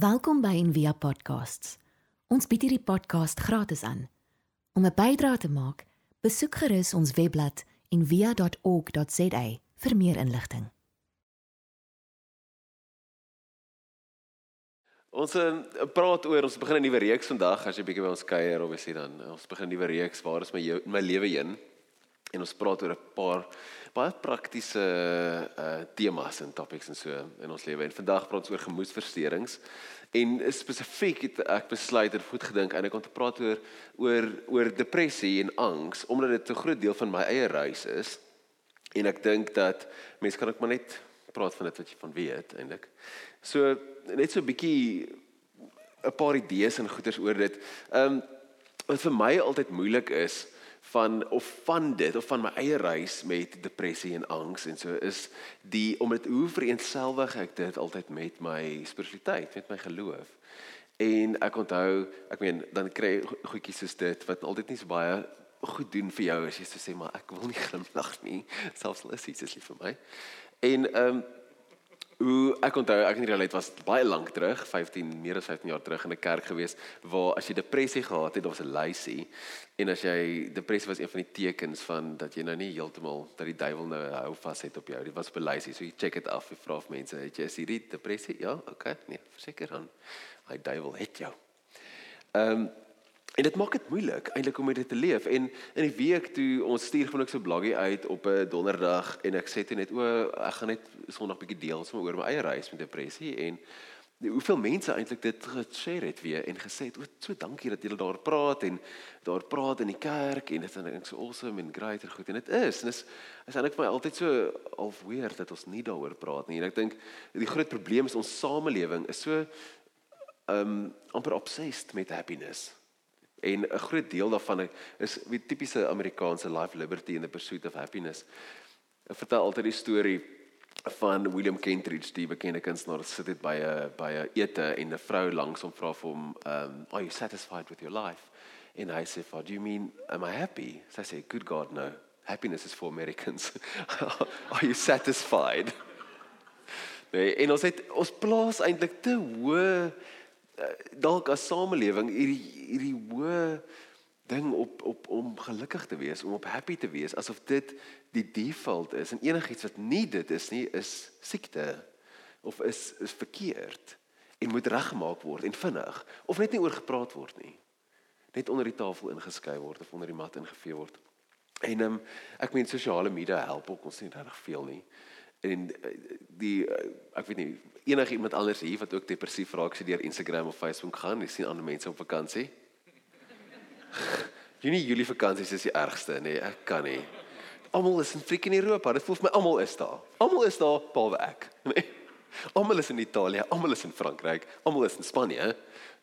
Welkom by Envia Podcasts. Ons bied hierdie podcast gratis aan. Om 'n bydrae te maak, besoek gerus ons webblad en via.org.za vir meer inligting. Ons uh, praat oor ons begin 'n nuwe reeks vandag as jy bietjie by ons kuier of as jy dan ons begin 'n nuwe reeks waar is my my lewe heen en ons praat oor 'n paar baie praktiese uh temas en topics en so in ons lewe. En vandag praat ons oor gemoedsversteurings. En spesifiek het ek besluit en goed gedink en ek kom te praat oor oor oor depressie en angs omdat dit 'n groot deel van my eie reis is. En ek dink dat mense kan ook maar net praat van dit wat jy van weet eintlik so net so 'n bietjie 'n paar idees en goeters oor dit. Ehm um, wat vir my altyd moeilik is van of van dit of van my eie reis met depressie en angs en so is die om dit hoe vereenselwig ek dit altyd met my spiritualiteit, met my geloof. En ek onthou, ek meen, dan kry goedjies soos dit wat altyd nie so baie goed doen vir jou as jy so sê maar ek wil nie glimlag nie, selfs al is dit lief vir my. En ehm um, Hoe ek onthou, ek in realiteit was baie lank terug, 15 meer as 15 jaar terug in 'n kerk gewees waar as jy depressie gehad het, daar was 'n lysie en as jy depressie was een van die tekens van dat jy nou nie heeltemal dat die duiwel nou hou vas het op jou. Dit was op 'n lysie, so jy check dit af, jy vra of mense, het jy hierdie depressie? Ja, okay, nee, verseker dan. Hy duiwel het jou. Ehm um, En dit maak dit moeilik eintlik om dit te leef. En in die week toe ons stuur gewoon ek so bloggie uit op 'n donderdag en ek sê toe net o, ek gaan net Sondag bietjie deel sommer oor my eie reis met depressie en hoeveel mense eintlik dit geshare het weer en gesê het o, so dankie dat julle daar praat en daar praat in die kerk en dit is net so awesome en great en goed en dit is en is is eintlik vir my altyd so half weird dat ons nie daaroor praat nie. En ek dink die groot probleem is ons samelewing is so um amper obsessed met happiness En 'n groot deel daarvan is die tipiese Amerikaanse life liberty and the pursuit of happiness. Ek vertel altyd die storie van William Kentridge, die bekende kunstenaar, sit dit by 'n by 'n ete en 'n vrou langs hom vra vir hom, um, "Are you satisfied with your life?" En hy sê, "For do you mean am I happy?" Sy sê, "Good God, no. Happiness is for Americans. Are you satisfied?" Nee, en ons het ons plaas eintlik te hoë dalk as samelewing hierdie hierdie hoë ding op op om gelukkig te wees, om op happy te wees, asof dit die default is en enigiets wat nie dit is nie, is siekte of is is verkeerd en moet reggemaak word en vinnig of net nie oor gepraat word nie. Net onder die tafel ingeskei word of onder die mat ingevee word. En um, ek meen sosiale media help ook ons nie regtig veel nie en eh, die eh, ek weet nie enige iemand anders hier wat ook depressief raak as jy deur Instagram of Facebook gaan, jy sien ander mense op vakansie. Junie Julie vakansies is die ergste, nee, ek kan nie. Almal is in freaking Europa, dit voel vir my almal is daar. Almal is daar behalwe ek, nee. Almal is in Italië, almal is in Frankryk, almal is in Spanje,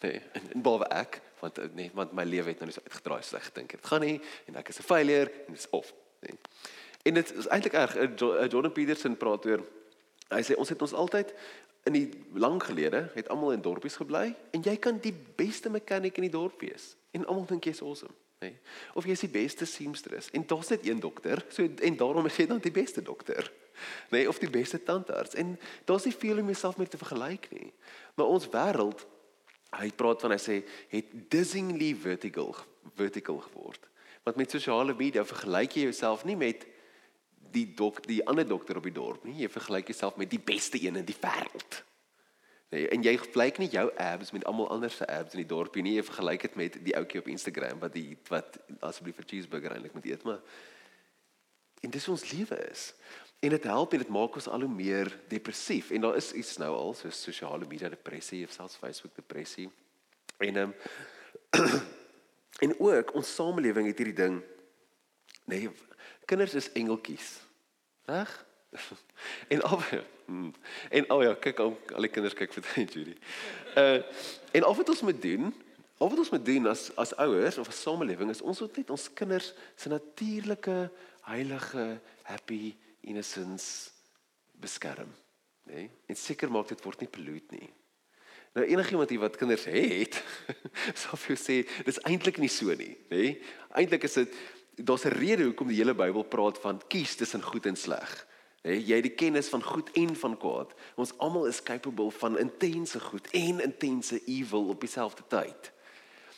nee, en, en behalwe ek, want eh, nee, want my lewe het nou so uitgedraai gedink het. Dit gaan nie en ek is 'n failure en dit is of, nee. En dit is eintlik erg. Eh, eh, Jordan Peterson praat oor hy sê ons het ons altyd in die lang gelede het almal in dorpies gebly en jy kan die beste mechanic in die dorp wees en almal dink jy's awesome, nê? Nee. Of jy's die beste seamstress en daar's net een dokter, so en daarom is jy dan die beste dokter. Nê, nee, of die beste tandarts en daar's nie veel om jouself mee te vergelyk nie. Maar ons wêreld hy praat van hy sê het dizzyingly vertical vertical geword. Want met sosiale media vergelyk jy jouself nie met die dok die ander dokter op die dorp nie. Jy vergelyk jouself met die beste een in die wêreld. Nee, en jy vergelyk nie jou abs met almal anders se abs in die dorpie nie. Jy vergelyk dit met die ouetjie op Instagram wat die wat asseblief 'n cheeseburger eintlik moet eet, maar en dis ons lewe is. En dit help en dit maak ons al hoe meer depressief. En daar is iets nou al so sosiale media depressie of selfs Facebook depressie. En ehm um, en ook ons samelewing het hierdie ding nee Kinders is engeltjies. Reg? En al hmm, en al ja, kyk al, al die kinders kyk vir dit Judy. Uh en al wat ons moet doen, al wat ons moet doen as as ouers of as samelewing is ons moet net ons kinders se natuurlike heilige happy innocence beskerm, nê? Nee? En seker maak dit word nie pollute nie. Nou enigiemand hier wat kinders het, sal vir jou sê dis eintlik nie so nie, nê? Nee? Eintlik is dit daar's 'n rede hoekom die hele Bybel praat van kies tussen goed en sleg. Jy het die kennis van goed en van kwaad. Ons almal is capable van intense goed en intense evil op dieselfde tyd.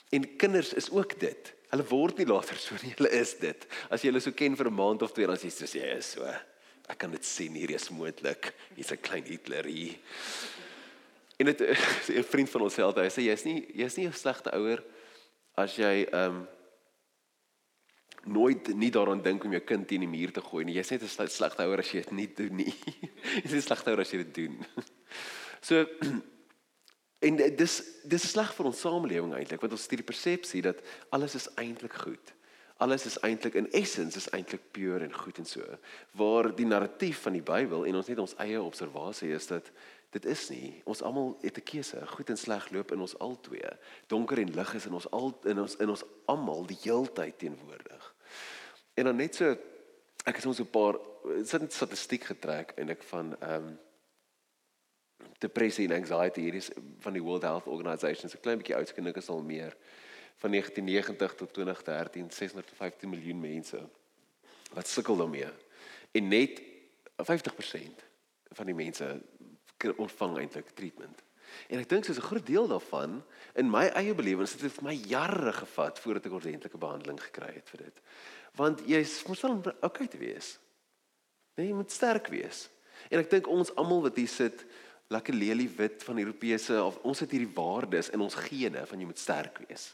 En kinders is ook dit. Hulle word nie later so nie, hulle is dit. As jy hulle so ken vir 'n maand of twee, dan sê jy soos jy is so. Ek kan dit sien hier is moontlik. Hier's 'n klein Hitler hier. En dit 'n vriend van ons sê altyd, hy sê jy's nie jy's nie 'n slegte ouer as jy ehm um, nooit nie daaraan dink om jou kind teen die muur te gooi nie. Jy's net 'n slegte ouer as jy dit nie doen nie. Jy's 'n slegte ouer as jy dit doen. So en dis dis sleg vir ons samelewing eintlik want ons het hierdie persepsie dat alles is eintlik goed. Alles is eintlik in essence is eintlik pure en goed en so. Waar die narratief van die Bybel en ons net ons eie observasie is dat dit is nie. Ons almal het 'n keuse. Goed en sleg loop in ons albei. Donker en lig is in ons al in ons in ons almal die heeltyd teenwoordig. En dan net so ek het ons 'n paar sit statistiek getrek ek van ehm um, depressie en anxiety hier is van die World Health Organization. So 'n klein bietjie oudskindig is al meer van 1990 tot 2013 615 miljoen mense wat sukkel daarmee. En net 50% van die mense ontvang eintlik treatment. En ek dink soos 'n groot deel daarvan in my eie belewing het dit vir my jare gevat voordat ek ordentlike behandeling gekry het vir dit. Want jy moet wel okay te wees. Nee, jy moet sterk wees. En ek dink ons almal wat hier sit, lekker lelie wit van Europese of ons het hierdie waardes in ons gene van jy moet sterk wees.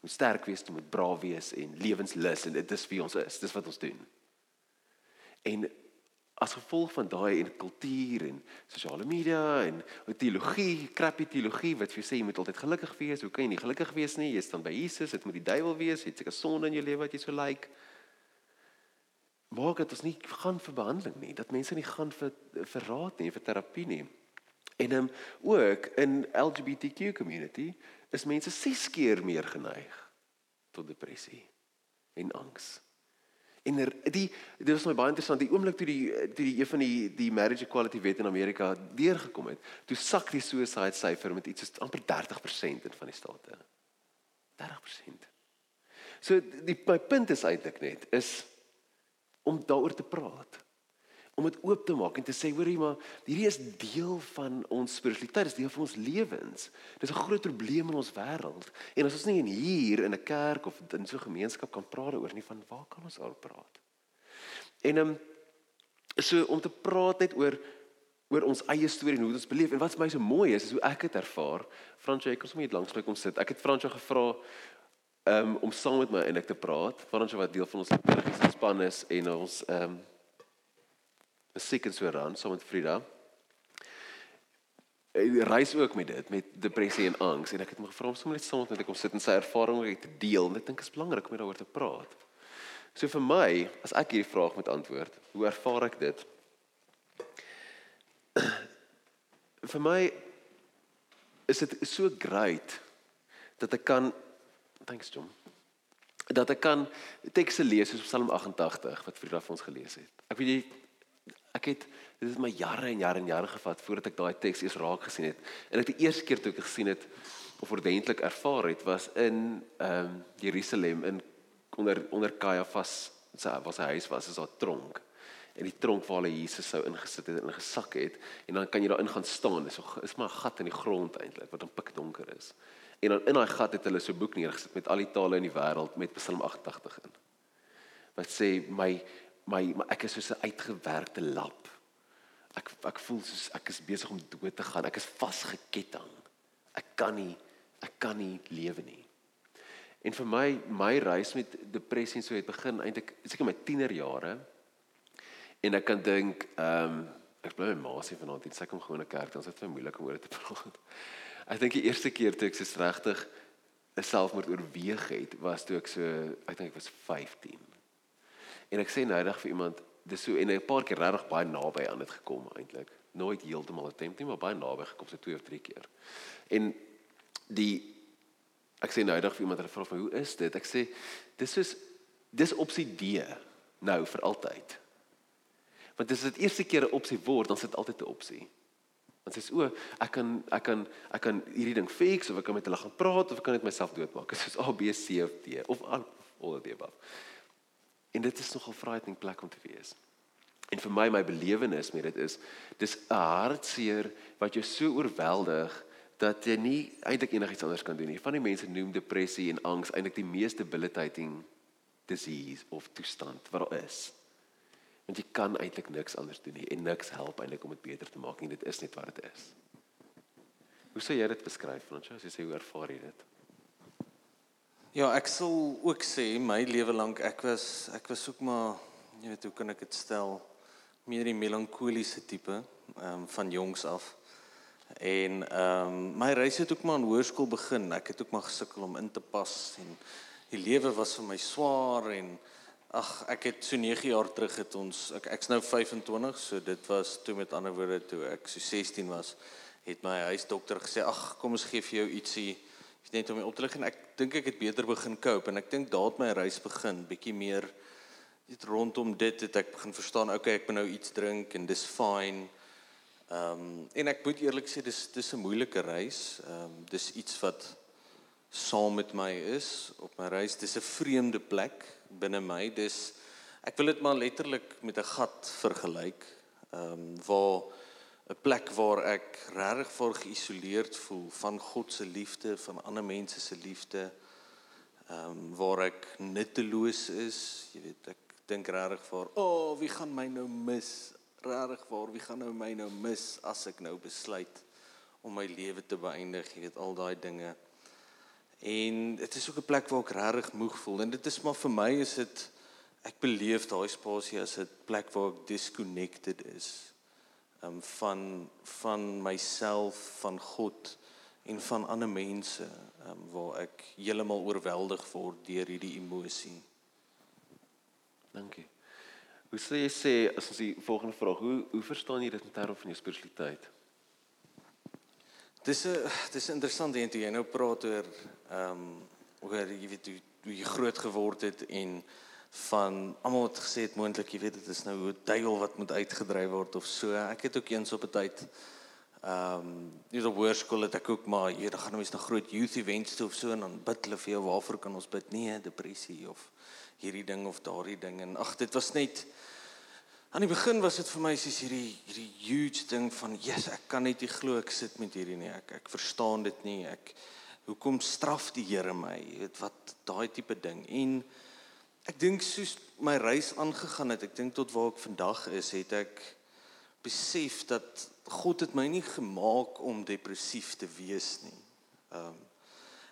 Jy moet sterk wees, jy moet braaf wees en lewenslus en dit is wie ons is. Dis wat ons doen. En as gevolg van daai en kultuur en sosiale media en teologie, crappy teologie wat vir jou sê jy moet altyd gelukkig wees. Hoe kan jy nie gelukkig wees nie? Jy staan by Jesus, dit moet die duiwel wees. Het seker sonde in jou lewe wat jy so lyk. Maak dit ons nie gaan vir behandeling nie. Dat mense nie gaan vir vir raad nie, vir terapie nie. En um, ook in LGBTQ community is mense 6 keer meer geneig tot depressie en angs. En die dit was my baie interessant die oomblik toe die toe die een van die die marriage equality wet in Amerika deurgekom het, toe sak die suicide syfer met iets soos amper 30% in van die state. 30%. So die my punt is eintlik net is om daaroor te praat om dit oop te maak en te sê hoorie maar hierdie is deel van ons spiritualiteit, dis deel van ons lewens. Dis 'n groot probleem in ons wêreld. En as ons nie in hier in 'n kerk of in so 'n gemeenskap kan praat oor nie, van waar kan ons al praat? En um, so om te praat net oor oor ons eie storie en hoe ons beleef en wat vir my so mooi is is hoe ek dit ervaar. Fransjo, ek kom sommer net langs my kom sit. Ek het Fransjo gevra um, om saam met my eintlik te praat. Fransjo wat deel van ons liturgiese span is en ons um, musiek en so ran saam met Frida. Hy reis ook met dit met depressie en angs en ek het hom gevra om sommer net saam met my kom sit en sy ervaring te deel en ek dink dit is belangrik om daaroor te praat. So vir my, as ek hierdie vraag moet antwoord, hoe ervaar ek dit? vir my is dit so great dat ek kan thanks John dat ek kan tekste lees soos Psalm 88 wat Frida vir ons gelees het. Ek weet jy Ek het dit het my jare en jare en jare gevat voordat ek daai teks eers raak gesien het. En ek die eerste keer toe ek gesien het of ordentlik ervaar het was in ehm um, Jerusalem in onder onder Kajafas se was sy huis was is daar tronk. En die tronk waar hulle Jesus sou ingesit het en gesak het en dan kan jy daar in gaan staan. Dis so is maar 'n gat in die grond eintlik wat dan pikdonker is. En dan in daai gat het hulle so 'n boek neergesit met al die tale in die wêreld met Psalm 88 in. Wat sê my my maar ek is soos 'n uitgewerkte lap. Ek ek voel soos ek is besig om dood te gaan. Ek is vasgeketting. Ek kan nie ek kan nie lewe nie. En vir my my reis met depressie en so het begin eintlik seker my tienerjare. En ek kan dink ehm um, ek bly my ma se vanaand iets ek kom gewoon 'n kerk is dit vir moeilik om oor te praat. Ek dink die eerste keer toe ek so regtig 'n selfmoord oorweeg het was toe ek so ek dink ek was 15 En ek sê noudag vir iemand, dis so en 'n paar keer regtig baie naby aan dit gekom eintlik. Nooit heeltemal attempt nie, maar baie naby gekom so twee of drie keer. En die ek sê noudag vir iemand hulle vra van hoe is dit? Ek sê dis soos dis opsie D nou vir altyd. Want as dit eerste keer 'n opsie word, dan sit altyd 'n opsie. Want sê o, ek kan ek kan ek kan hierdie ding fix of ek kan met hulle gaan praat of ek kan net myself doodmaak. Dit is soos A B C of D of al of die above. En dit is nogal frightening plek om te wees. En vir my my belewenis met dit is dis 'n hartseer wat jou so oorweldig dat jy nie eintlik enigiets anders kan doen nie. Van die mense noem depressie en angs eintlik die mees debilitating disease of toestand wat daar is. Want jy kan eintlik niks anders doen nie en niks help eintlik om dit beter te maak nie. Dit is net wat dit is. Hoe sou jy dit beskryf, Fransjo? As jy sê hoe ervaar jy dit? Ja, ek sal ook sê my lewe lank ek was ek was ook maar jy weet hoe kan ek dit stel? meer die melankoliese tipe ehm um, van jongs af. En ehm um, my reis het ook maar in hoërskool begin. Ek het ook maar gesukkel om in te pas en die lewe was vir my swaar en ag ek het so 9 jaar terug het ons ek ek's nou 25, so dit was toe met ander woorde toe ek so 16 was, het my huisdokter gesê ag kom ons gee vir jou ietsie net om op te lig en ek dink ek het beter begin cope en ek dink daar het my reis begin, bietjie meer dit rondom dit het ek begin verstaan okay ek moet nou iets drink en dis fine. Ehm um, en ek moet eerlik sê dis dis 'n moeilike reis. Ehm um, dis iets wat saam met my is op my reis. Dis 'n vreemde plek binne my. Dis ek wil dit maar letterlik met 'n gat vergelyk. Ehm um, waar 'n plek waar ek regtig voor geïsoleerd voel van God se liefde, van ander mense se liefde. Ehm um, waar ek nutteloos is, jy weet ek dink regtig vir, "O, oh, wie gaan my nou mis? Regtig waar, wie gaan nou my nou mis as ek nou besluit om my lewe te beëindig?" Jy weet al daai dinge. En dit is ook 'n plek waar ek regtig moeg voel en dit is maar vir my is dit ek beleef daai spasie as 'n plek waar ek disconnected is um, van van myself, van God en van ander mense, um, waar ek heeltemal oorweldig word deur hierdie emosie. Dankie. Hoe sê jy sê as ons die volgende vraag, hoe hoe verstaan jy dit in terme van jou spiritualiteit? Dis 'n dis 'n interessante ding toe jy nou praat oor ehm um, oor jy weet hoe, hoe jy groot geword het en van almal het gesê dit moontlik jy weet dit is nou 'n duiwel wat moet uitgedryf word of so. Ek het ook eens op 'n tyd ehm um, nie op hoërskool het ek ook maar jy dan gaan mense na groot youth events toe of so en dan bid hulle vir jou waarvoor kan ons bid? Nee, depressie of hierdie ding of daardie ding. En ag dit was net aan die begin was dit vir my soos hierdie hierdie huge ding van yes ek kan net nie glo ek sit met hierdie nie. Ek ek verstaan dit nie. Ek hoekom straf die Here my? Weet wat daai tipe ding. En ek dink soos my reis aangegaan het ek dink tot waar ek vandag is het ek besef dat God het my nie gemaak om depressief te wees nie. Ehm um,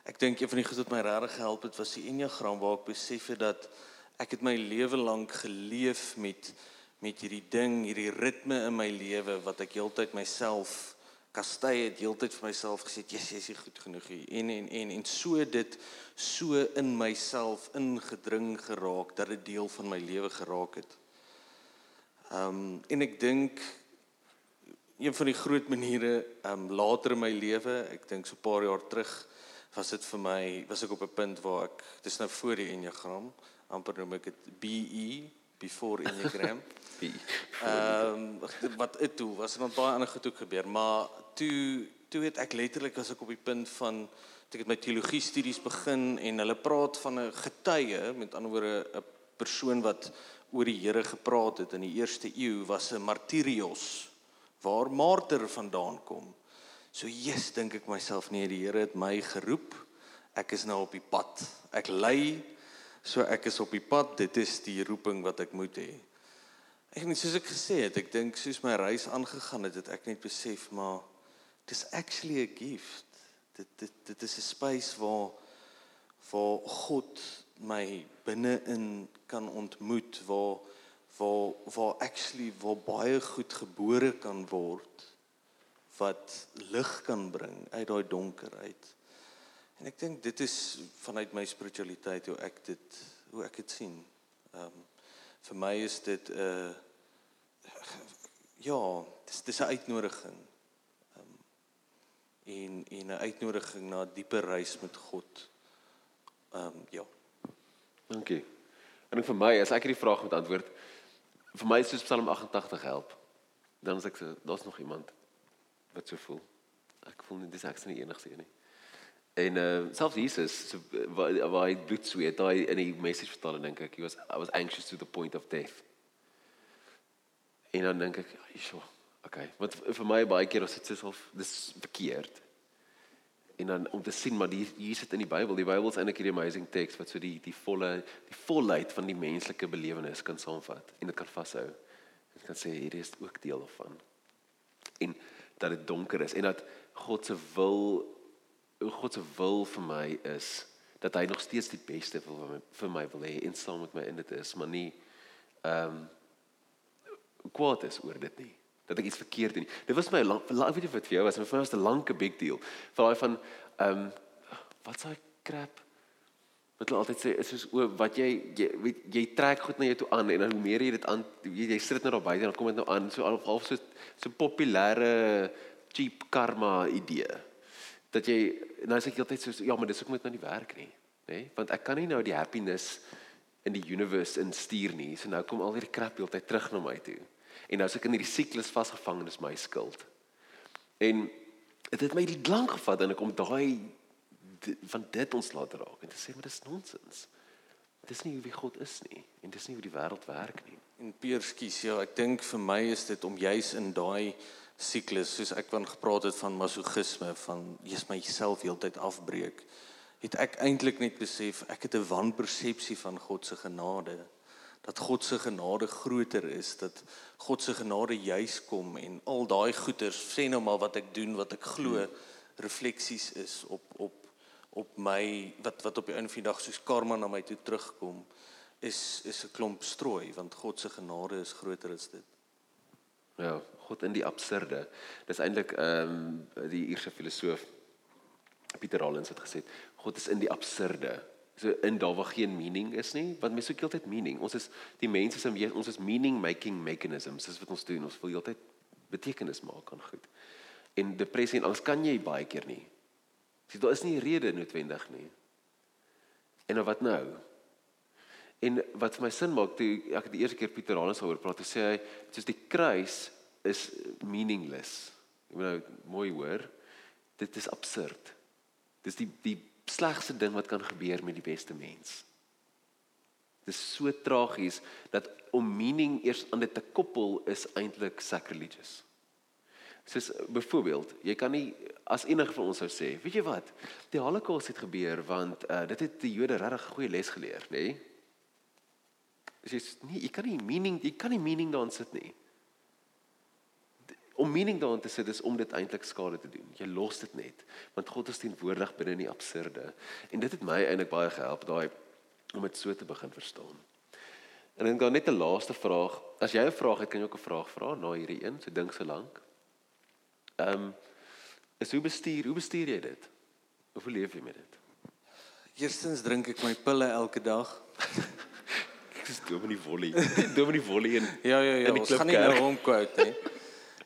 Ek dink een van die goed wat my regtig gehelp het was die enneagram waar ek besef het dat ek het my lewe lank geleef met met hierdie ding, hierdie ritme in my lewe wat ek heeltyd myself kastei het, heeltyd vir myself gesê, "Jesus, jy's nie goed genoeg nie." En en en en so dit so in myself ingedring geraak dat dit deel van my lewe geraak het. Ehm um, en ek dink een van die groot maniere ehm um, later in my lewe, ek dink so 'n paar jaar terug was dit vir my was ek op 'n punt waar ek dis nou voor die enneagram amper noem ek dit BE before enneagram. Ehm um, wat dit toe was er dan baie ander goed ook gebeur, maar toe toe het ek letterlik as ek op die punt van ek het my teologie studies begin en hulle praat van 'n getuie, met ander woorde 'n persoon wat oor die Here gepraat het in die eerste eeu was 'n martyrios waar martyr vandaan kom. So Jesus dink ek myself nee, die Here het my geroep. Ek is nou op die pad. Ek lei so ek is op die pad. Dit is die roeping wat ek moet hê. Ek net soos ek gesê het, ek dink soos my reis aangegaan het, het ek net besef maar dis actually a gift. Dit dit dit is 'n space waar waar God my binne-in kan ontmoet waar waar waar actually waar baie goed gebore kan word wat lig kan bring uit daai donker uit. En ek dink dit is vanuit my spiritualiteit hoe ek dit hoe ek dit sien. Ehm um, vir my is dit 'n uh, ja, dis dis 'n uitnodiging. Um, en en 'n uitnodiging na 'n dieper reis met God. Ehm um, ja. Dankie. En vir my, as ek hierdie vraag moet antwoord, vir my is Psalm 88 help. Dan as ek sê daar's nog iemand wat so voel. Ek voel nie dis ek is nie enigste een nie. En uh selfs Jesus so waar, hy bloed sweet, daai in die message vertaling dink ek, he was I was anxious to the point of death. En dan dink ek, ja, sjoe, okay. Want vir my baie keer as dit soos of dis verkeerd. En dan om te sien maar die hier sit in die Bybel, die Bybel is eintlik hierdie amazing teks wat so die die volle die volheid van die menslike belewenis kan saamvat en dit kan vashou. Dit kan sê hierdie is ook deel daarvan. En dat dit donker is en dat God se wil God se wil vir my is dat hy nog steeds die beste vir my, vir my wil hê en saam met my in dit is, maar nie ehm um, kwaad is oor dit nie dat ek iets verkeerd doen. Dit was my lank ek weet nie wat vir jou was, maar vir my was dit 'n lank big deal. Vir daai van ehm um, wat's daai crap? Wat hulle altyd sê is soos o wat jy jy weet jy trek goed na jou toe aan en dan hoe meer jy dit aan jy, jy sit dit nou daar buite en dan kom dit nou aan so half so so populêre cheap karma idee. Dat jy nou as ek altyd so ja, maar dis ook moet nou nie werk nie, nê? Nee? Want ek kan nie nou die happiness in die universe instuur nie. So nou kom al hierdie crap heeltyd terug na my toe. En nou as ek in hierdie siklus vasgevang is my skuld. En dit het my lank gevat en ek om daai van dit ons laat raak en te sê maar dis nonsens. Dis nie hoe wie God is nie en dis nie hoe die wêreld werk nie. En Pierskie, ja, ek dink vir my is dit om juis in daai siklus soos ek van gepraat het van masochisme van jy's myself heeltyd afbreek. Het ek eintlik net besef ek het 'n wanpersepsie van God se genade dat God se genade groter is, dat God se genade juis kom en al daai goeders, sê nou maar wat ek doen, wat ek glo, refleksies is op op op my wat wat op die einde van die dag soos karma na my toe terugkom, is is 'n klomp strooi want God se genade is groter as dit. Ja, God in die absurde. Dis eintlik ehm um, die Ierse filosoof Pieter Rollins het gesê, God is in die absurde. So in daar waar geen meaning is nie want mense soek altyd meaning. Ons is die mense is ons is meaning making mechanisms. Dis wat ons doen. Ons wil altyd betekenis maak aan goed. En depressie en angs kan jy baie keer nie. Sien daar is nie rede noodwendig nie. En nou wat nou? En wat vir my sin maak toe ek die eerste keer Pieter Hannes oor praat sê hy soos die kruis is meaningless ek bedoel nou, mooi hoor dit is absurd dis die die slegste ding wat kan gebeur met die beste mens. Dit is so tragies dat om meaning eers aan dit te koppel is eintlik sacrilegious. Soos byvoorbeeld, jy kan nie as enige van ons sou sê, weet jy wat? Die Holocaust het gebeur want uh, dit het die Jode regtig goeie les geleer, nê? Nee? Dis nie jy kan nie meaning jy kan nie meaning daarin sit nie om meaning daarin te sit is om dit eintlik skade te doen. Jy los dit net want God is teenwoordig binne in die absurde. En dit het my eintlik baie gehelp daai om dit so te begin verstaan. En dan gaan net 'n laaste vraag. As jy 'n vraag het, kan jy ook 'n vraag vra na hierdie een, so dink so lank. Ehm um, is hoe bestuur, hoe bestuur jy dit? Hoe leef jy met dit? Eerstens drink ek my pille elke dag. ek is dom in die volley. Dom in die volley en Ja ja ja, ons gaan nie nou hom quote nie.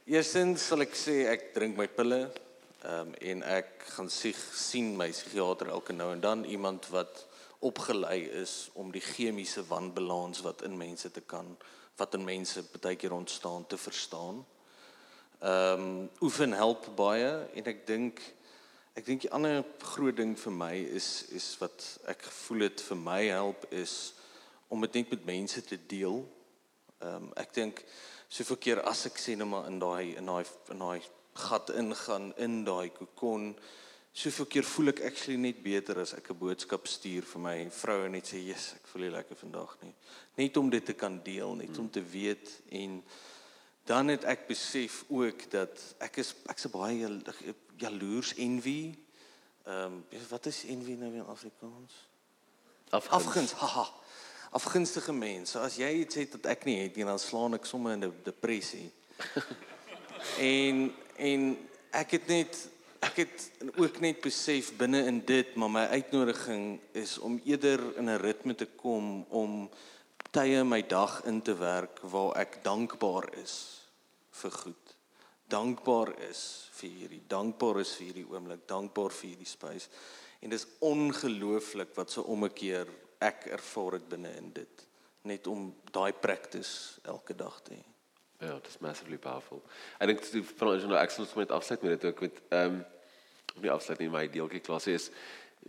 Eerstens sal ek sê ek drink my pille. Ehm um, en ek gaan sig sien my psigiater elke nou en dan iemand wat opgelei is om die chemiese wanbalans wat in mense te kan wat in mense baie keer ontstaan te verstaan. Ehm um, oefen help baie en ek dink ek dink die ander groot ding vir my is is wat ek gevoel het vir my help is om dit net met mense te deel. Ehm um, ek dink soveel keer as ek sê net maar in daai in daai in daai gat ingaan in daai kokon soveel keer voel ek actually net beter as ek 'n boodskap stuur vir my vrou en net sê yes ek voel lekker vandag nie. Net om dit te kan deel net om te weet en dan het ek besef ook dat ek is ek's baie jaloers envy. Ehm um, wat is envy nou in Afrikaans? Afguns, afguns haha afgunstige mense. As jy iets het wat ek nie het nie, dan slaan ek sommer in 'n depressie. en en ek het net ek het ook net besef binne in dit, maar my uitnodiging is om eerder in 'n ritme te kom om tye in my dag in te werk waar ek dankbaar is vir goed. Dankbaar is vir hierdie, dankbaar is vir hierdie oomblik, dankbaar vir hierdie space. En dit is ongelooflik wat so om 'n keer ek ervaar dit binne in dit net om daai practice elke dag te hê. Ja, dit is massively powerful. Ek dink toe van ons nou ek sal met afsluit met dit ook met ehm um, nie afsluit nie my deeltjie klas is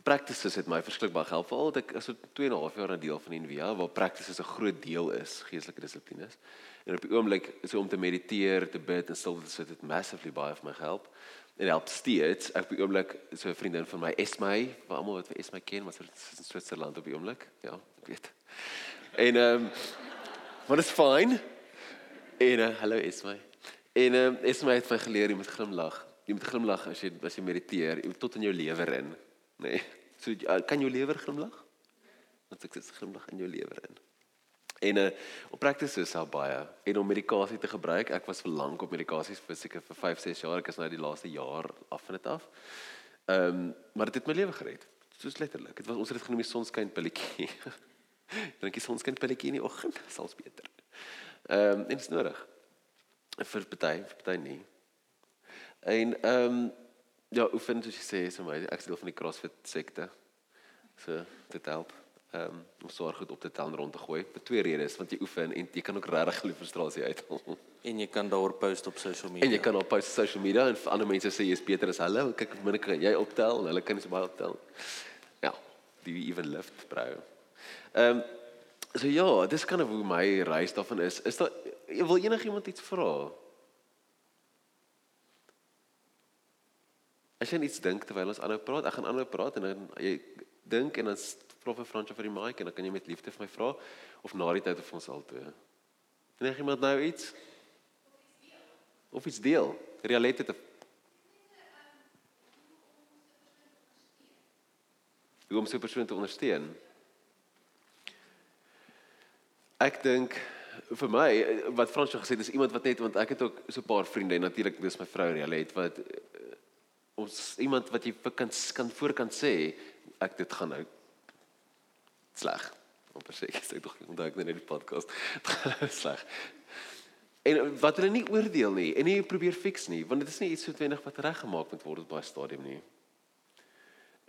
practices het my verskriklik baie gehelp veral dat ek so 2 en 'n half jaar 'n deel van die NVA waar practices 'n groot deel is geestelike dissiplines en op die oomblik so om te mediteer te bid en stil te sit het massively baie vir my gehelp en help steeds ek op die oomblik so 'n vriendin van my Esme wat almal wat vir Esme ken wat in Switserland op die oomblik ja ek weet en ehm um, wat is fyn en uh, hallo Esme en ehm um, Esme het my geleer jy moet glimlag jy moet glimlag as jy as jy mediteer jy moet tot in jou lewe in Nee. So kan jou lewer glimlag? Want ek sit glimlag in jou lewer in. En uh op prakties is daar baie en om medikasie te gebruik. Ek was vir lank op medikasies vir seker vir 5, 6 jaar. Ek is nou die laaste jaar af van dit af. Ehm um, maar dit het my lewe gered. Soos letterlik. Dit was ons het dit genoem die sonskyn pilletjie. Dink jy sonskyn pilletjie in die oggend sal's beter. Ehm um, en dit is nodig. Vir party, vir party nie. En ehm um, Ja, oefen soos jy sê, is my ek is deel van die CrossFit sekte. So dit help. Um, om swaar goed op te tel en rond te gooi. Vir twee redes, want jy oefen en jy kan ook regtig glo frustrasie uithaal. En jy kan daar post op social media. En jy kan op post op social media en ander mense sê jy's beter as hulle. Kyk, minne kan jy optel en hulle kan nie so baie optel. Ja, die even lift, bro. Ehm um, so ja, dis kan of hoe my reis daarvan is. Is daar wil enigiemand iets vra? As jy iets dink terwyl ons aanhou praat, ek gaan aanhou praat en dan jy dink en dan vir Fransjo vir die mic en dan kan jy met liefde vir my vra of na die tyd of ons al toe. Enige iemand nou iets? Of iets deel? Realite te Hoe om so 'n persoon te ondersteun? Ek dink vir my wat Fransjo gesê het is iemand wat net want ek het ook so 'n paar vriende en natuurlik dis my vrou Realite wat ons iemand wat jy kan kan voor kan sê ek dit gaan nou sleg. Op sê ek sê tog onthou ek net die podcast. sleg. En wat hulle nie oordeel nie en nie probeer fix nie, want dit is nie iets soetwendig wat reggemaak moet word op daai stadium nie.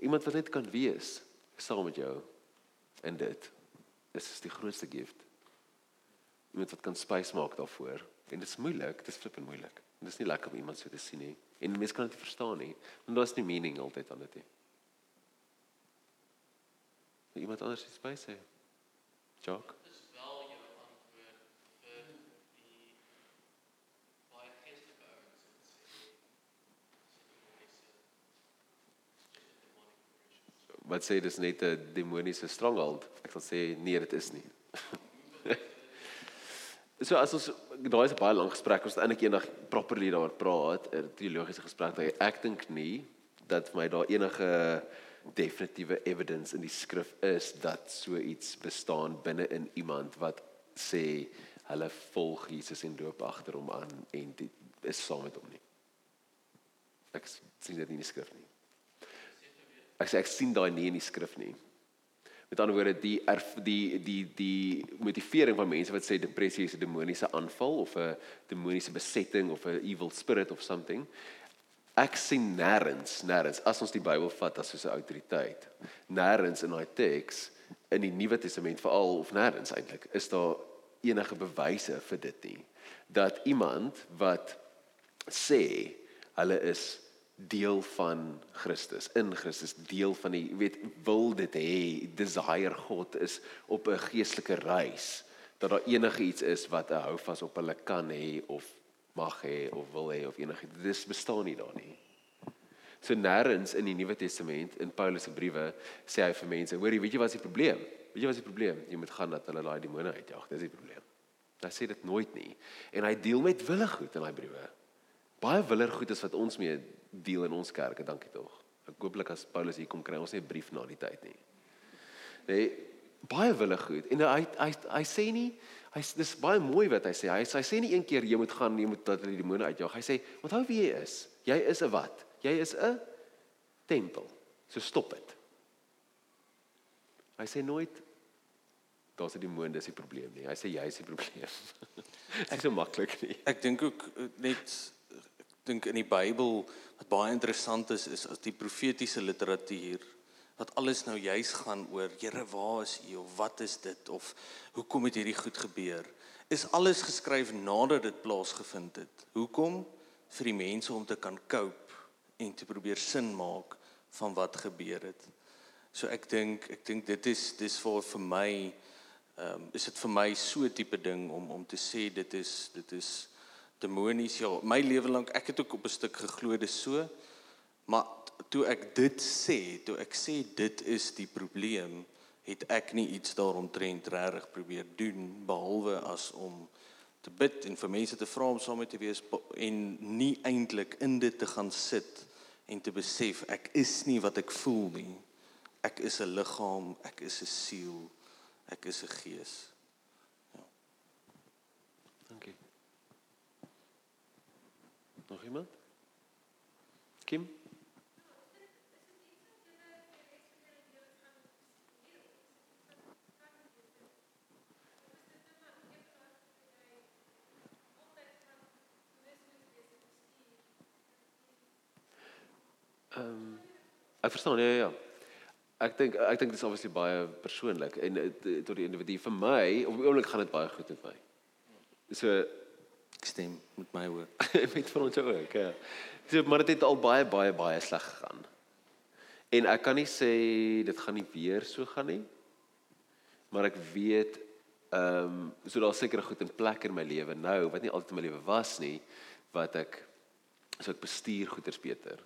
Iemand wat net kan wees saam met jou en dit is die grootste gift. Iemand wat kan spys maak daarvoor en dit is moeilik, dit is flippend moeilik. Dit is nie lekker om iemand so te sien nie. En mense kan dit nie verstaan nie. Want daar's nie meaning altyd aan dit nie. Iemand anders iets by sê. Jock. Dis wel jou antwoord vir die baie geestelike ouens wat sê dis net 'n demoniese stronghold? Ek sal sê nee, dit is nie. So as ons daai is 'n baie lang gesprek, ons het eintlik eendag properly daaroor praat, 'n teologiese gesprek. Ek dink nie dat vir my daar enige definitiewe evidence in die skrif is dat so iets bestaan binne in iemand wat sê hulle volg Jesus en loop agter hom aan en dit is saam met hom nie. Ek sien dit nie in die skrif nie. Ek sê ek sien daai nie in die skrif nie. Met ander woorde die erf, die die die motivering van mense wat sê depressie is 'n demoniese aanval of 'n demoniese besetting of 'n evil spirit of something. Ek sien nêrens, nêrens as ons die Bybel vat as so 'n autoriteit. Nêrens in daai teks in die Nuwe Testament veral of nêrens eintlik is daar enige bewyse vir dit nie dat iemand wat sê hulle is deel van Christus, in Christus, deel van die weet wil dit hê, desire God is op 'n geestelike reis dat daar enige iets is wat 'n houvas op hulle kan hê of mag hê of wil hê of enigiets. Dis bestaan nie daar nie. So nêrens in die Nuwe Testament in Paulus se briewe sê hy vir mense, hoor jy, weet jy wat is die probleem? Weet jy wat is die probleem? Jy moet gaan dat hulle daai demone uitjag. Dis die probleem. Hy sê dit nooit nie. En hy deel met wille goed in daai briewe. Baie willer goed is wat ons mee deel in ons kerke, dankie tog. Ek hooplik as Paulus hier kom kry ons nie 'n brief na die tyd nie. Nee, baie wille goed. En hy hy hy sê nie hy dis baie mooi wat hy sê. Hy hy sê nie een keer jy moet gaan jy moet dat hulle die demone uitjaag. Hy sê, "Onthou wie jy is. Jy is 'n wat? Jy is 'n tempel. So stop dit." Hy sê nooit daar's 'n demoon, dis die probleem nie. Hy sê jy is die probleem. Ek so maklik nie. Ek dink ook eh, net dink in die Bybel wat baie interessant is is as die profetiese literatuur wat alles nou juis gaan oor Here waar is u? Of wat is dit? Of hoekom het hierdie goed gebeur? Is alles geskryf nadat dit plaasgevind het. Hoekom? Vir die mense om te kan cope en te probeer sin maak van wat gebeur het. So ek dink ek dink dit is dis vir vir my ehm um, is dit vir my so tipe ding om om te sê dit is dit is demonies. Ja my lewe lank ek het ook op 'n stuk geglo dis so maar toe ek dit sê toe ek sê dit is die probleem het ek nie iets daaromtrent regtig probeer doen behalwe as om te bid en vir mense te vra om saam met te wees en nie eintlik in dit te gaan sit en te besef ek is nie wat ek voel nie. Ek is 'n liggaam, ek is 'n siel, ek is 'n gees. Dankie. Nog iemand? Kim? Ehm um, ek verstaan ja ja. Ek dink ek dink dit is obviously baie persoonlik en eh, tot die individu vir my op die oomblik gaan dit baie goed met my. So Ek stem met my ook. met vir ons ook ja. So maar dit het al baie baie baie sleg gegaan. En ek kan nie sê dit gaan nie weer so gaan nie. Maar ek weet ehm um, so daar's seker goed in plek in my lewe nou wat nie altyd in my lewe was nie wat ek so ek bestuur goeders beter.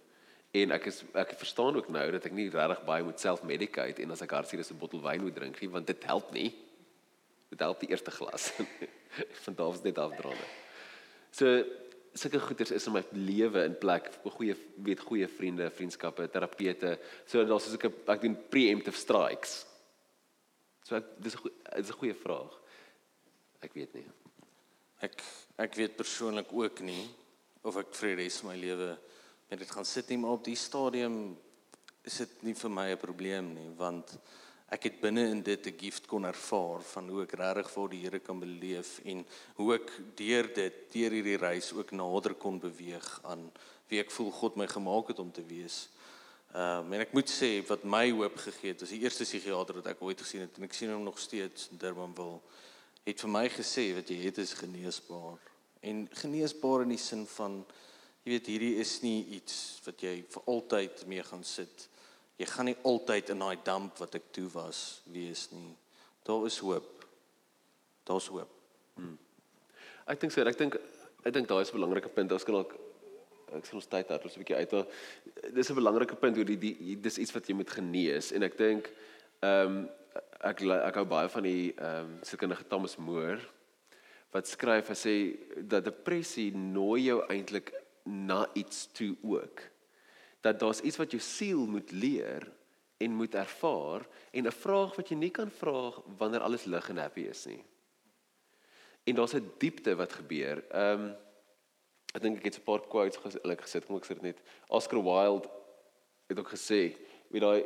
En ek is ek verstaan ook nou dat ek nie regtig baie moet self-medicate en as ek hartseer is 'n bottel wyn moet drink nie want dit help nie. Dit help die eerste glas. Van daar af net afdraande. So sulke goeders is in my lewe in plek goeie weet goeie vriende, vriendskappe, terapeute. So daar's soos ek ek doen preemptive strikes. So ek dis 'n dis 'n goeie vraag. Ek weet nie. Ek ek weet persoonlik ook nie of ek vir die res van my lewe met dit gaan sit nie, maar op die stadium is dit nie vir my 'n probleem nie, want ek het binne in dit 'n gift kon ervaar van hoe ek regtig vir die Here kan beleef en hoe ek deur dit, deur hierdie reis ook nader kon beweeg aan wie ek voel God my gemaak het om te wees. Ehm um, en ek moet sê wat my hoop gegee het, was die eerste psigiater wat ek ooit gesien het en ek sien hom nog steeds in Durbanville het vir my gesê wat jy het is geneesbaar. En geneesbaar in die sin van jy weet hierdie is nie iets wat jy vir altyd mee gaan sit. Jy gaan nie altyd in daai damp wat ek toe was wees nie. Daar is hoop. Daar's hoop. Ek dink so, ek dink ek dink daai is 'n belangrike punt. Ons kan dalk ek sien ons tyd daar, ons 'n bietjie uit. Dis 'n belangrike punt hoe die, die dis iets wat jy moet genees en ek dink ehm um, ek ek hou baie van die ehm um, sielkundige Thomas Moore wat skryf hy sê dat depressie nooi jou eintlik na iets toe ook. Dat daar's iets wat jou siel moet leer en moet ervaar en 'n vraag wat jy nie kan vra wanneer alles lig en happy is nie. En daar's 'n diepte wat gebeur. Ehm um, ek dink ek het 'n paar quotes gelik gesit, kom ek sê dit net. Oscar Wilde het ook gesê, weet daai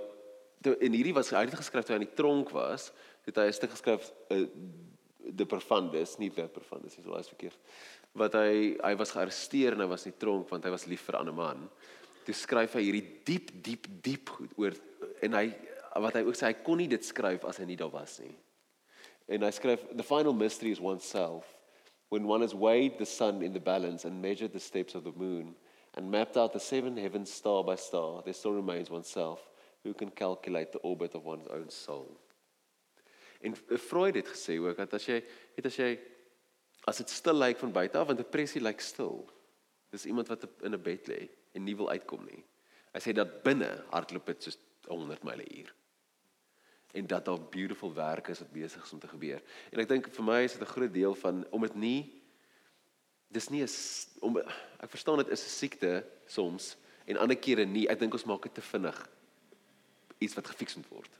en hierdie was hy het geskryf toe hy in die tronk was, het hy 'n stuk geskryf uh, De Profundis, nie De Profundis, dis alles verkeerd. Wat hy hy was gearresteer en hy was in die tronk want hy was lief vir 'n ander man. Toe skryf hy hierdie diep diep diep goed oor en hy wat hy ook sê hy kon nie dit skryf as hy nie daar was nie. En hy skryf the final mystery is oneself. When one has weighed the sun in the balance and measured the steps of the moon and mapped out the seven heavens star by star, there still remains oneself who can calculate the orbit of one's own soul. En Freud het gesê ook dat as jy het as jy as dit stil lyk van buite af want depressie lyk stil. Dis iemand wat in 'n bed lê en nie wil uitkom nie. Hy sê dat binne hardloop dit soos 100 myle per uur en dat daar beautiful werk is wat besig is om te gebeur. En ek dink vir my is dit 'n groot deel van om dit nie dis nie 'n s- om ek verstaan dit is 'n siekte soms en ander kere nie. Ek dink ons maak dit te vinnig iets wat gefiks moet word.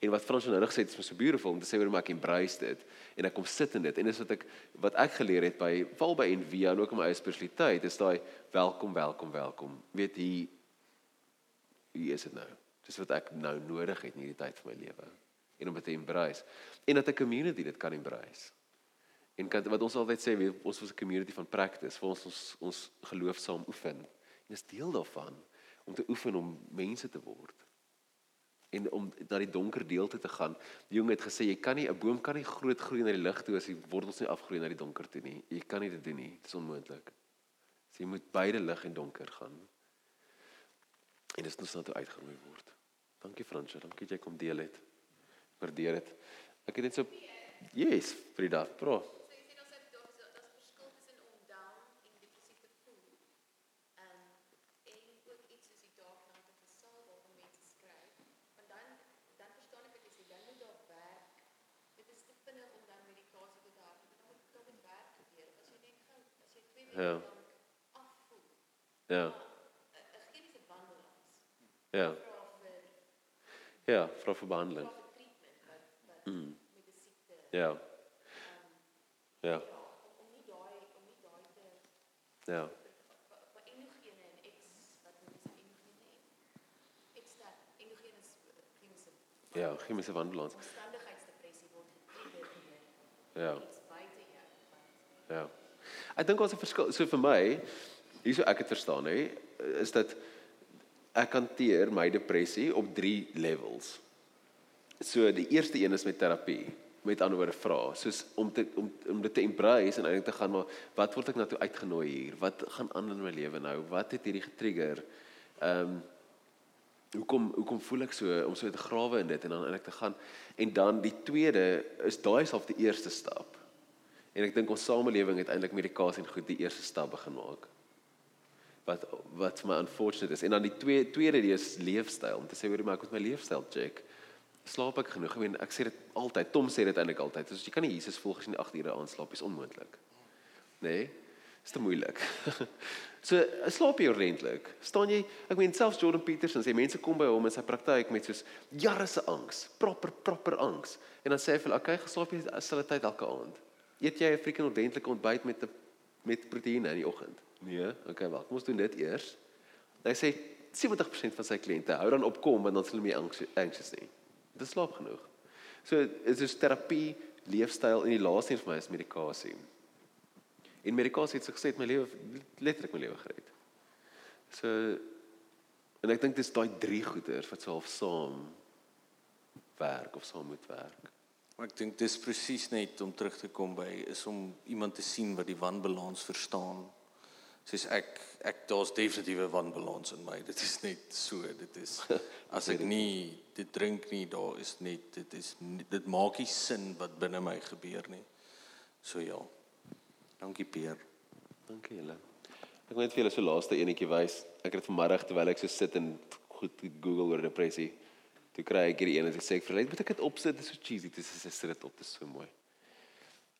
En wat Frans nou gesê het is so beautiful om te sê hoe maak ek embrace dit. En ek kom sit in dit. En dis wat ek wat ek geleer het by val by Envia en ook in my eie spiritualiteit is daai welkom welkom welkom. Weet hier hier is dit nou. Dis wat ek nou nodig het in hierdie tyd van my lewe. En om dit te embrace. En dat 'n community dit kan embrace. En kan wat ons altyd sê weet, ons was 'n community van practice vir ons ons ons geloof saam oefen. En dis deel daarvan om te oefen om mense te word en om na die donker deelte te gaan. Die jong het gesê jy kan nie 'n boom kan nie groot groei na die lig toe as die wortels nie afgroei na die donker toe nie. Jy kan nie dit doen nie. Dit is onmoontlik. So jy moet beide lig en donker gaan. En dis ons na toe uitgenooi word. Dankie Fransje, dankie dat jy kom deel het. Waardeer dit. Ek het net so Yes, Frida, pro. Ja. Ja. Ja. Ja, voor behandeling. Mm. Ja. Ja. Ja. Ja, chemische wandeland. Ja. Ja. Ek dink ons 'n verskil so vir my, hierso ek het verstaan hè, is dat ek hanteer my depressie op 3 levels. So die eerste een is met terapie, met ander woorde vra, soos om te om om dit te embrace en eintlik te gaan maar wat word ek nou toe uitgenooi hier? Wat gaan aan in my lewe nou? Wat het hierdie getrigger? Ehm um, hoekom hoekom voel ek so om so te grawe in dit en dan eintlik te gaan en dan die tweede is daai self die eerste stap. En ek dink ons samelewing het eintlik medikasie en goed die eerste stap begin maak. Wat wat my unfortunate is. En dan die tweede tweede is leefstyl om te sê hoor maar ek moet my leefstyl check. Slaap ek genoeg? Ek meen ek sê dit altyd. Tom sê dit eintlik altyd. Dus jy kan nie Jesus volg as jy nie 8 ure aanslaap is onmoontlik. Nee. Is te moeilik. so slaap jy ordentlik? Staan jy ek meen selfs Jordan Peterson sê mense kom by hom in sy praktyk met soos jare se angs, proper proper angs. En dan sê hy vir hulle, "Oké, geslaap jy dieselfde tyd elke aand? Eet jy 'n freaking ordentlike ontbyt met 'n met proteïene in die oggend?" Nee, okay, wag, kom ons doen dit eers. Hy sê 70% van sy kliënte hou dan op kom want dan is hulle meer anxious, nie. Dit slaap genoeg. So dit is terapie, leefstyl en die laaste een vir my is medikasie. En medikasie het so gesê my lewe letterlik my lewe gered. So en ek dink dis daai drie goeders wat so half saam werk of saam moet werk. Maar ek dink dis presies net om terug te kom by is om iemand te sien wat die wanbalans verstaan. Soos ek ek daar's definitiewe wanbalans in my. Dit is net so, dit is as ek nie dit drink nie, daar is net dit is dit maak nie sin wat binne my gebeur nie. So ja. Dankie Peer. Dankie julle. Ek wil net vir julle so laaste enetjie wys. Ek het vanmiddag terwyl ek so sit en goed Google oor depressie, toe kry ek hierdie een en sê ek hulle, "Moet ek dit opsit? Dit is so cheesy." Dit is sit dit op, dit is so mooi.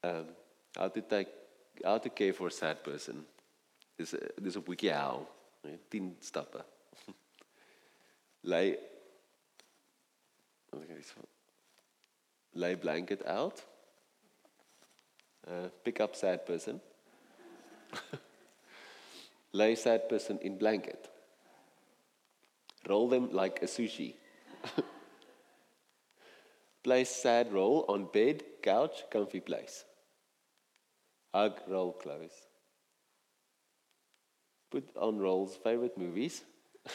Um how to take how to care for a sad person. Dis dis op WikiHow. Nee, 10 stappe. Lay Wat ek iets van Lay blanket out. Uh, pick up sad person. Lay sad person in blanket. Roll them like a sushi. Place sad roll on bed, couch, comfy place. Hug roll close. Put on roll's favorite movies.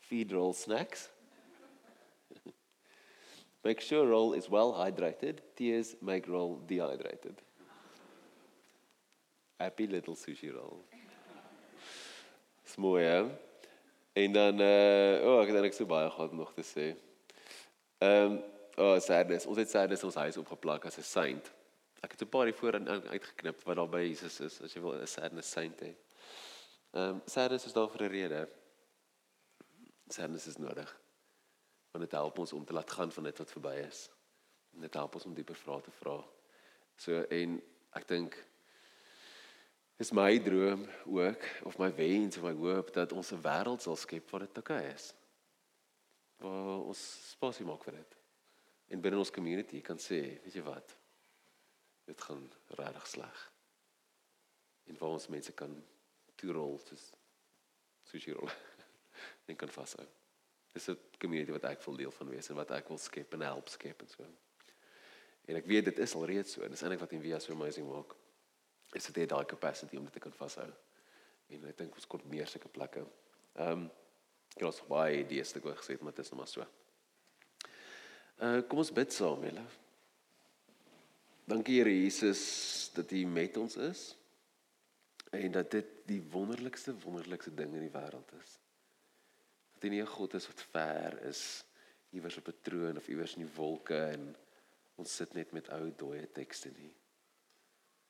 Feed roll snacks. Make sure roll is well hydrated. Tears make roll dehydrated. Happy little sushi roll. Dis mooi hè. En dan uh o, oh, ek het eintlik so baie gehad om nog te sê. Ehm um, oh, sadness. Ons het sadness ons huis opgeplak as 'n saint. Ek het 'n paar hiervoor in uitgeknip wat daar by Jesus is as jy wil 'n sadness saint hê. Ehm um, sadness is daar vir 'n rede. Sadness is nodig. Want dit help ons om te laat gaan van dit wat verby is. Dit help ons om dieper vrae te vra. So en ek dink is my droom ook of my wens of my hoop dat ons 'n wêreld sal skep waar dit oukei is. Waar ons spasie maak vir dit. En binne ons community kan sê, weet jy wat? Dit gaan regtig sleg. En waar ons mense kan toerol soos sushi rol en kan vashou. Dis 'n community wat ek wil deel van wees en wat ek wil skep en help skep en so. En ek weet dit is al reeds so en dis eintlik wat Envia so amazing maak. Is dit het daai capacity om dit te kan vashou. En ek dink ons kort meer sulke plekke. Ehm um, ek het ons baie idees te gesê, maar dit is nog maar so. Uh kom ons bid saam, julle. Dankie Here Jesus dat U met ons is en dat dit die wonderlikste wonderlikste ding in die wêreld is. Dat U nie 'n God is wat ver is iewers op 'n troon of iewers in die wolke en ons sit net met ou dooie tekste nie.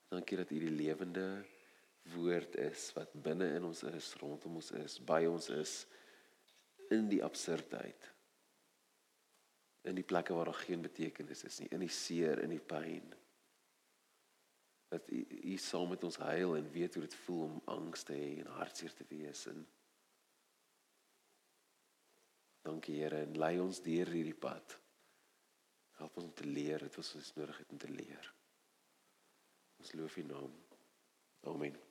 Dankie dat U die lewende woord is wat binne in ons is, rondom ons is, by ons is in die absurdheid. In die plekke waar daar geen betekenis is nie, in die seer, in die pyn. Dat U U saam met ons huil en weet hoe dit voel om angs te hê en hartseer te wees en Dankie Here en lei ons deur hierdie pad. Help ons om te leer dit wat ons nodig het om te leer. Ons loof U naam. Amen.